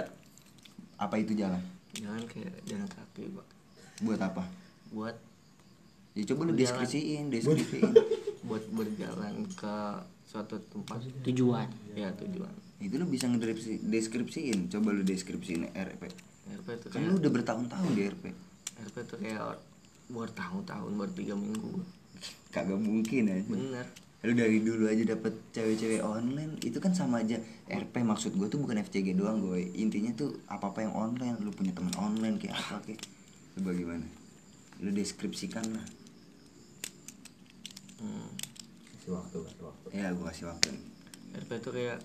Apa itu jalan? Jangan kayak jalan kaki gua buat apa? Buat ya coba lu Jalan. deskripsiin deskripsiin. buat berjalan ke suatu tempat. Tujuan. Ya tujuan itu lu bisa ngedeskripsi deskripsiin. Coba lu deskripsiin RP RP itu kan lu udah bertahun-tahun di RP RP itu kayak bertahun-tahun baru tiga minggu. Kagak mungkin aja bener. Lu dari dulu aja dapet cewek-cewek online itu kan sama aja. RP maksud gue tuh bukan FCG doang gue intinya tuh apa apa yang online. Lu punya teman online kayak apa kayak. Lu bagaimana? Lu deskripsikan lah. Hmm. kasih waktu kasih waktu. Ya gue kasih waktu. RP itu kayak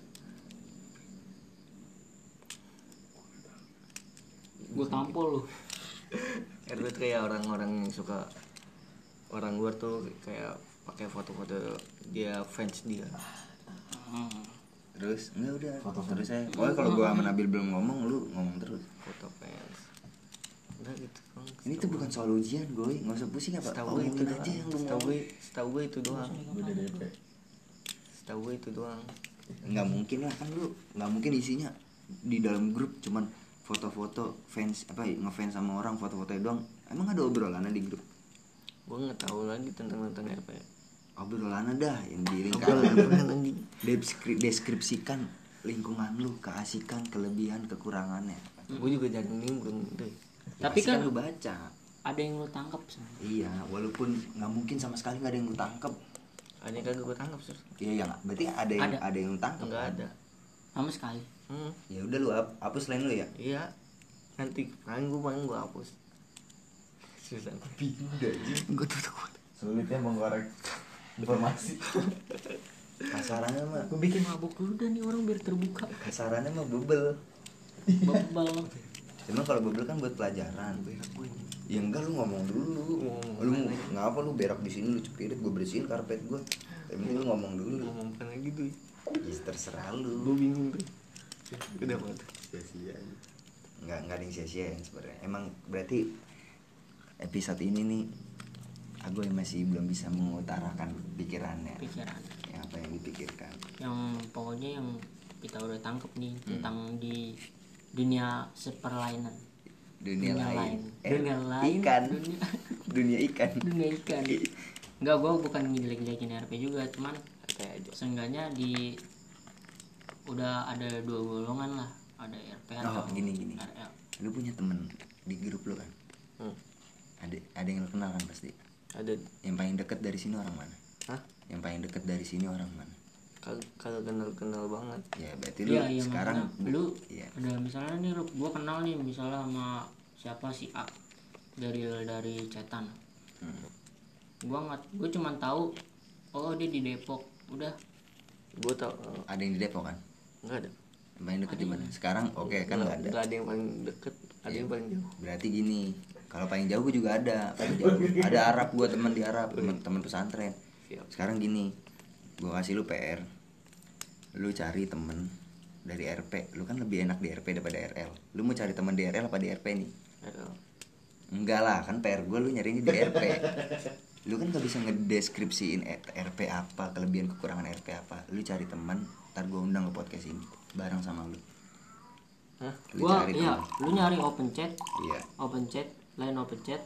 gue tampol lu. RP itu kayak orang-orang yang suka orang luar tuh kayak pakai foto-foto dia fans dia. Hmm. terus enggak udah Foto terus saya pokoknya kalau gue sama Nabil belum ngomong lu ngomong terus. Foto fans. Udah gitu ini tuh bukan soal ujian gue nggak usah pusing apa. Setahu gue itu aja yang lu setahu gue setahu gue itu doang. Gue udah DP setahu gue itu doang. Nggak mungkin lah kan lu nggak mungkin isinya di dalam grup cuman foto-foto fans apa ngefans sama orang foto-fotonya doang. Emang ada obrolannya di grup? Gue nggak tahu lagi tentang tentang RP obrolannya dah yang di Obrolan lingkaran deskripsikan lingkungan lu keasikan kelebihan kekurangannya. Gue juga jarang nimbrung deh Tapi kan- lu baca. ada yang lu tangkap iya walaupun nggak mungkin sama sekali nggak ada yang lu tangkap ada yang kagak gue tangkap sih iya ya berarti ada yang Ada. ada, yang lu tangkap nggak kan? ada. Sama sekali hmm. ya udah lu hap- hapus lain lu ya? Iya. Nanti paling gue paling gue hapus. Susah gue tuh takut sulitnya mengorek informasi. Kasarannya mah. Gue bikin mabuk dulu dah nih orang biar terbuka. Kasarannya mah bubble bebel Cuma kalau bubble kan buat pelajaran. Ya enggak lu ngomong dulu. Ngomong lu ngapa lu berak di sini lu cepirit gue bersihin karpet gue. Yang penting lu ngomong dulu. ngomong apa lagi tuh Ya terserah lu. gue bingung tuh udah banget. Sia-sia. Enggak enggak ada yang sia-sia ya sebenarnya. Emang berarti episode ini nih aku masih belum bisa mengutarakan pikirannya. pikiran. Ya, apa yang dipikirkan. yang pokoknya yang kita udah tangkep nih tentang di dunia seperlainan. Dunia, lain, Eh, dunia lain. ikan. Dunia, dunia ikan. Dunia ikan. Enggak gua bukan ngejelek-jelekin RP juga cuman kayak seenggaknya di udah ada dua golongan lah. Ada RP oh atau gini gini. RL lu punya temen di grup lu kan? Hmm. ada ada yang lu kenal kan pasti? Ada. Yang paling deket dari sini orang mana? Hah? yang paling deket dari sini orang mana? Kagak kenal kenal banget. Ya berarti lu Iya iya sekarang makanya lu iya. ada misalnya nih lu gua kenal nih misalnya sama siapa si A dari dari cetan Hmm. gua nggak gua cuma tahu oh dia di Depok. Udah. Gue tau eh, ada yang di Depok kan nggak ada. Yang paling deket di mana? sekarang? Oke kan nggak ada. nggak ada yang paling deket ada yang paling jauh. Berarti gini kalau paling jauh gue juga ada. Paling jauh ada Arab gue teman di Arab teman teman pesantren. Sekarang gini gue kasih lu PR lu cari temen dari RP lu kan lebih enak di RP daripada RL lu mau cari teman di RL apa di RP nih? Enggak lah kan PR gue lu nyarinya di RP lu kan gak bisa ngedeskripsiin RP apa kelebihan kekurangan RP apa. Lu cari teman ntar gue undang ke podcast ini bareng sama lu. Hah? lu gua cari iya temen lu nyari open chat. Iya. Open chat lain open chat.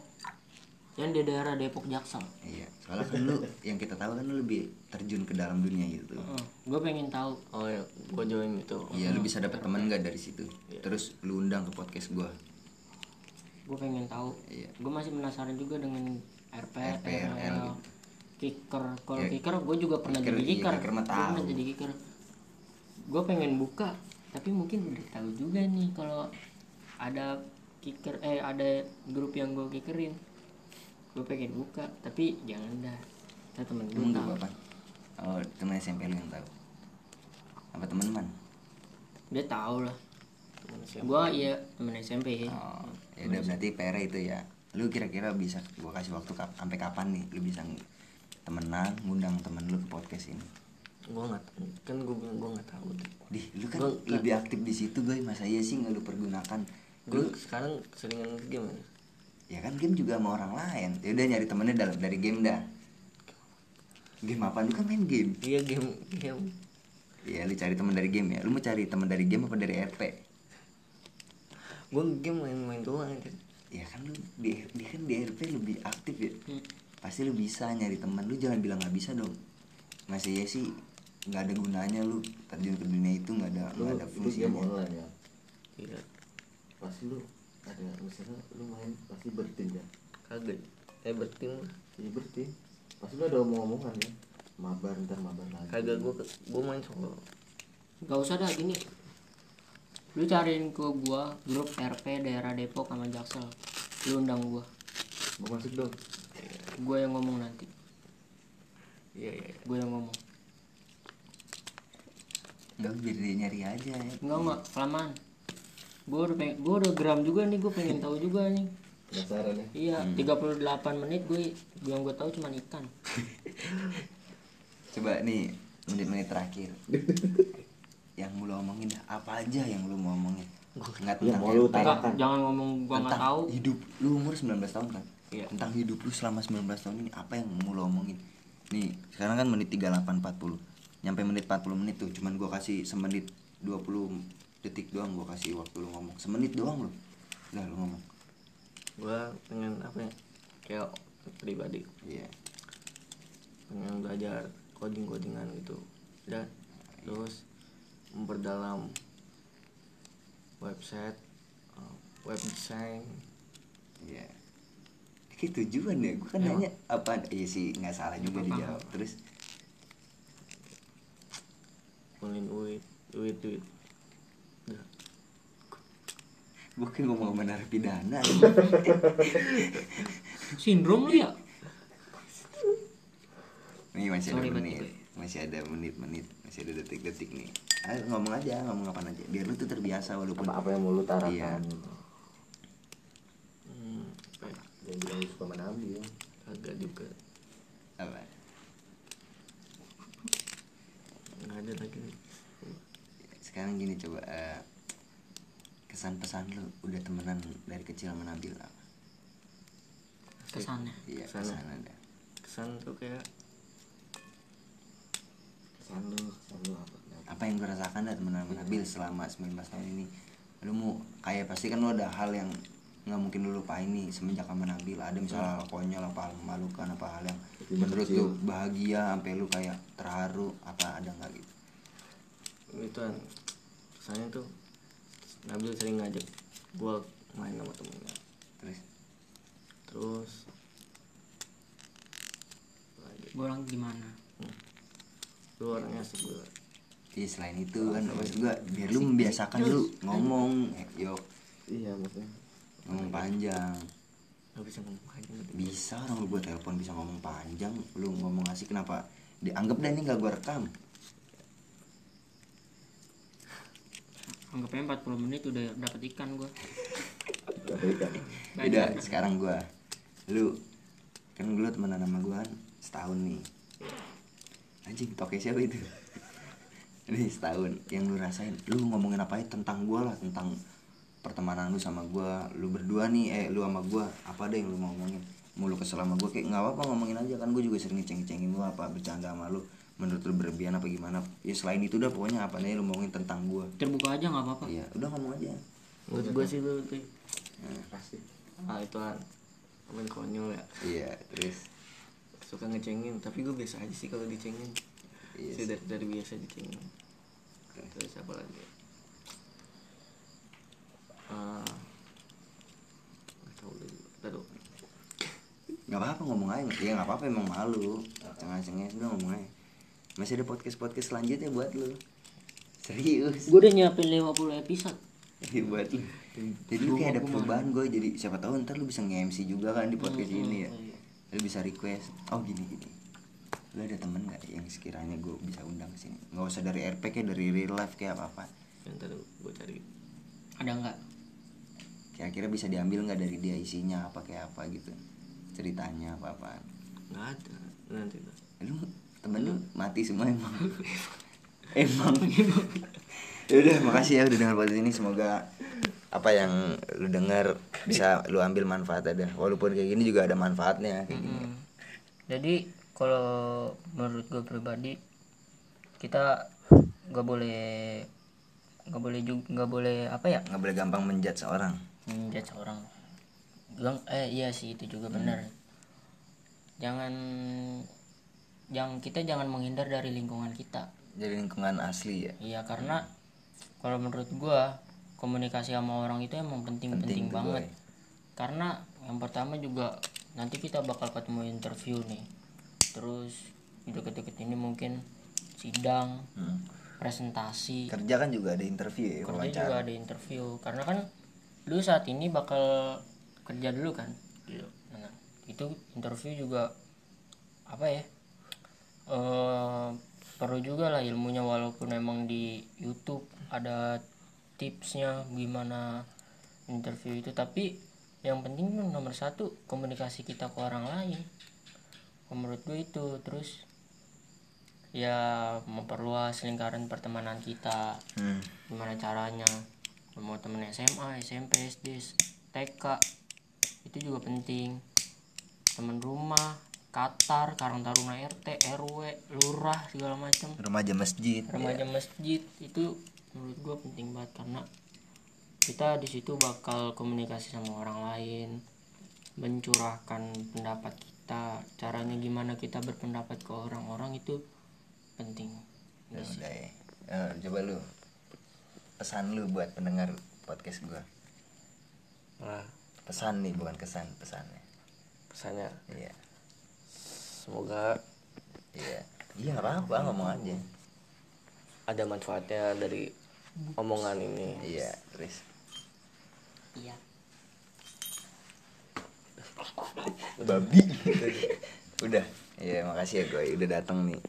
Yang di daerah Depok Jaksel. Iya soalnya kan lu yang kita tahu kan lu lebih terjun ke dalam dunia gitu. Gue pengen tahu. Oh ya gue join itu. Iya lu bisa dapat teman nggak dari situ? Terus lu undang ke podcast gue gue pengen tahu. Iya. gue masih penasaran juga dengan RP, RP, RL RL, gitu. kicker. Kalau Ya, kicker gue juga pernah kicker, jadi iya, kicker. kicker pernah jadi kicker. Gue pengen buka tapi mungkin udah tahu juga nih kalau ada kicker eh ada grup yang gue kickerin. Gue pengen buka tapi jangan dah. Kita temen gue tahu. apa? Oh teman SMP lu yang tahu. Apa teman-teman dia tahu lah. Gue iya temen SMP oh ya udah berarti PR itu ya lu kira-kira bisa gue kasih waktu kap sampai kapan nih lu bisa temenan ngundang temen lu ke podcast ini? Gue nggak kan gue bilang gue nggak tahu deh Dih, lu kan Gua- lebih aktif di situ gue masa iya sih nggak lu pergunakan? Gue sekarang seringan game ya kan game juga sama orang lain. Ya udah nyari temennya dalam dari game dah. Game apa? Lu kan main game. Iya game game. Ya lu cari teman dari game ya. Lu mau cari teman dari game apa dari RP gue game main-main doang aja ya kan lu di, di kan di RP lebih aktif ya. Hmm. pasti lu bisa nyari teman lu jangan bilang nggak bisa dong. Masih ya sih nggak ada gunanya lu. Terjun ke dunia itu nggak ada lu nggak ada lu fungsinya. online ya? Iya. Pasti lu ada misalnya lu main pasti bertim ya? Kagak. Eh bertim iya bertim pasti lu ada omong-omongan ya? Mabar ntar mabar lagi. Kagak gue gue main solo. Gak usah dah gini Lu cariin ke gua grup RP daerah Depok sama Jaksel. Lu undang gua. Mau masuk dong. Gua yang ngomong nanti. Iya iya iya. Gua yang ngomong. Nggak biar dia nyari aja ya. Enggak enggak, kelamaan. Gua udah, pengen, gua udah geram juga nih, gua pengen tahu juga nih. Penasaran ya? Iya, 38 menit gue yang gue tahu cuma ikan. Coba nih menit-menit terakhir yang mau lu omongin dah, apa aja yang lu mau omongin? Nggak Ya, tentang mau lu RP, tanya. Enggak, jangan ngomong gua nggak tahu. hidup lu umur 19 tahun kan? Iya. tentang hidup lu selama 19 tahun ini apa yang mau lu omongin? Nih sekarang kan menit 38 40 nyampe menit 40 menit tuh cuman gua kasih semenit 20 detik doang gua kasih waktu lu ngomong. Semenit doang lu. Udah lu ngomong. Gue pengen apa ya? Kayak pribadi. Iya. Pengen belajar coding codingan gitu. Dan terus memperdalam website uh, web design iya. Kayak tujuan ya gua kan Emang. nanya apa iya sih nggak salah juga Apa-apa. dijawab. Terus? Ngumpulin duit duit duit. Udah gua kan ngomong sama narapidana. Sindrom lu ya? Nih masih ada menit, masih ada menit-menit, masih ada detik-detik nih. Ayo ngomong aja, ngomong apa aja. Biar lu tuh terbiasa walaupun apa apa yang mau lu Iya. tarakan hmm, apa ya yang bilang suka nabi ya kagak juga apa? nggak ada lagi Sekarang gini coba eh, kesan pesan lu udah temenan dari kecil sama Nabil apa? kesannya Iya, Kesannya. kesan ada. kesan tuh kayak kesan lu kesan lu apa apa yang gue rasakan dari teman sama Nabil selama 19 tahun ini. Lu mau kayak pasti kan lu ada hal yang nggak mungkin lu lupain nih semenjak sama Nabil. Ada misalnya hal konyol apa hal memalukan apa hal yang menurut lu bahagia sampai lu kayak terharu apa ada nggak gitu? Itu kan kesannya tuh Nabil sering ngajak gua main sama temennya. Terus? Terus gue orang gimana? Lu orangnya asik gue Iya selain itu kan maksud gua biar lu membiasakan lu ngomong eh, yuk iya maksudnya. Ngomong panjang. Gak bisa ngomong gitu. bisa orang lu buat telepon bisa ngomong panjang. Lu ngomong asik kenapa? Dianggap dah ini nggak gua rekam. Anggapnya 40 menit udah dapet ikan gue Gak ikan Udah sekarang gua. Lu kan lu temenan sama gua kan setahun nih. Anjing toke siapa itu ini setahun. Yang lu rasain lu ngomongin apa aja tentang gua lah tentang pertemanan lu sama gua. Lu berdua nih eh lu sama gua apa ada yang lu mau ngomongin? Mau lu kesel sama gua kayak nggak apa-apa ngomongin aja. Kan gua juga sering ngeceng-cengin lu apa bercanda sama lu. Menurut lu berlebihan apa gimana? Ya selain itu udah pokoknya apa nih lu ngomongin tentang gua. Terbuka aja nggak apa-apa. Iya udah ngomong aja. Menurut gue sih lu tuh. Pasti. Ah itu kan konyol ya. Iya terus? Suka ngecengin tapi gue biasa aja sih kalau dicengin Iya sih. dari, dari biasa dicengin terus apa lagi? Ah nggak tahu nggak apa-apa ngomong aja. Ya nggak apa-apa emang malu. Cengah-cengah udah ngomong aja. Masih ada podcast podcast selanjutnya buat lu. Serius. Gue udah nyiapin 50 episode. Iya buat lu. Jadi lu kayak ada perubahan gue jadi siapa tahu ntar lu bisa nge-MC juga kan di podcast ini ya. lu bisa request oh gini gini lu ada temen nggak yang sekiranya gue bisa undang ke sini? Nggak usah dari RP kayak dari real life kayak apa apa yang tadi gue cari. Ada nggak? Kira-kira bisa diambil nggak dari dia isinya apa kayak apa gitu? Ceritanya apa apa nggak ada. Nanti lu temen lu mati semua emang. Emang. Ya udah makasih ya udah dengar podcast ini. Semoga apa yang lu dengar bisa lu ambil manfaat ada walaupun kayak gini juga ada manfaatnya kayak gini. Hmm. jadi kalau menurut gue pribadi kita nggak boleh nggak boleh juga nggak boleh apa ya? Nggak boleh gampang menjat seorang. Menjudge seorang. Bilang eh iya sih itu juga benar. Jangan yang kita jangan menghindar dari lingkungan kita. Jadi lingkungan asli ya? Iya karena kalau menurut gua komunikasi sama orang itu emang penting penting, tuh, banget. Boy. karena yang pertama juga nanti kita bakal ketemu interview nih terus deket-deket ini mungkin sidang Hmm. presentasi. Kerja kan juga ada interview ya kerja wawancara. juga ada interview karena kan lu saat ini bakal kerja dulu kan? Nah, itu interview juga apa ya? Eh perlu juga lah ilmunya walaupun emang di YouTube ada tipsnya gimana interview itu. Tapi yang penting nomor satu komunikasi kita ke orang lain menurut gue itu. Terus ya memperluas lingkaran pertemanan kita. Hmm. gimana caranya? Mau temen SMA SMP SD TK itu juga penting. Temen rumah Qatar Karang Taruna RT RW lurah segala macam remaja masjid remaja masjid itu menurut gua penting banget karena kita di situ bakal komunikasi sama orang lain mencurahkan pendapat kita caranya gimana kita berpendapat ke orang-orang itu penting. Ya udah ya. Eh, coba lu pesan lu buat pendengar podcast gua. Nah pesan nih bukan kesan pesannya. Pesannya? Iya. Semoga iya. Iya nggak apa-apa ngomong aja. Ada manfaatnya dari omongan ini. Iya terus iya babi. Udah. Iya makasih ya gue udah datang nih.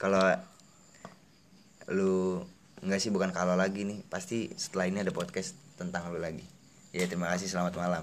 Kalau lu nggak sih bukan kalau lagi nih pasti setelah ini ada podcast tentang lu lagi. Ya terima kasih. Selamat malam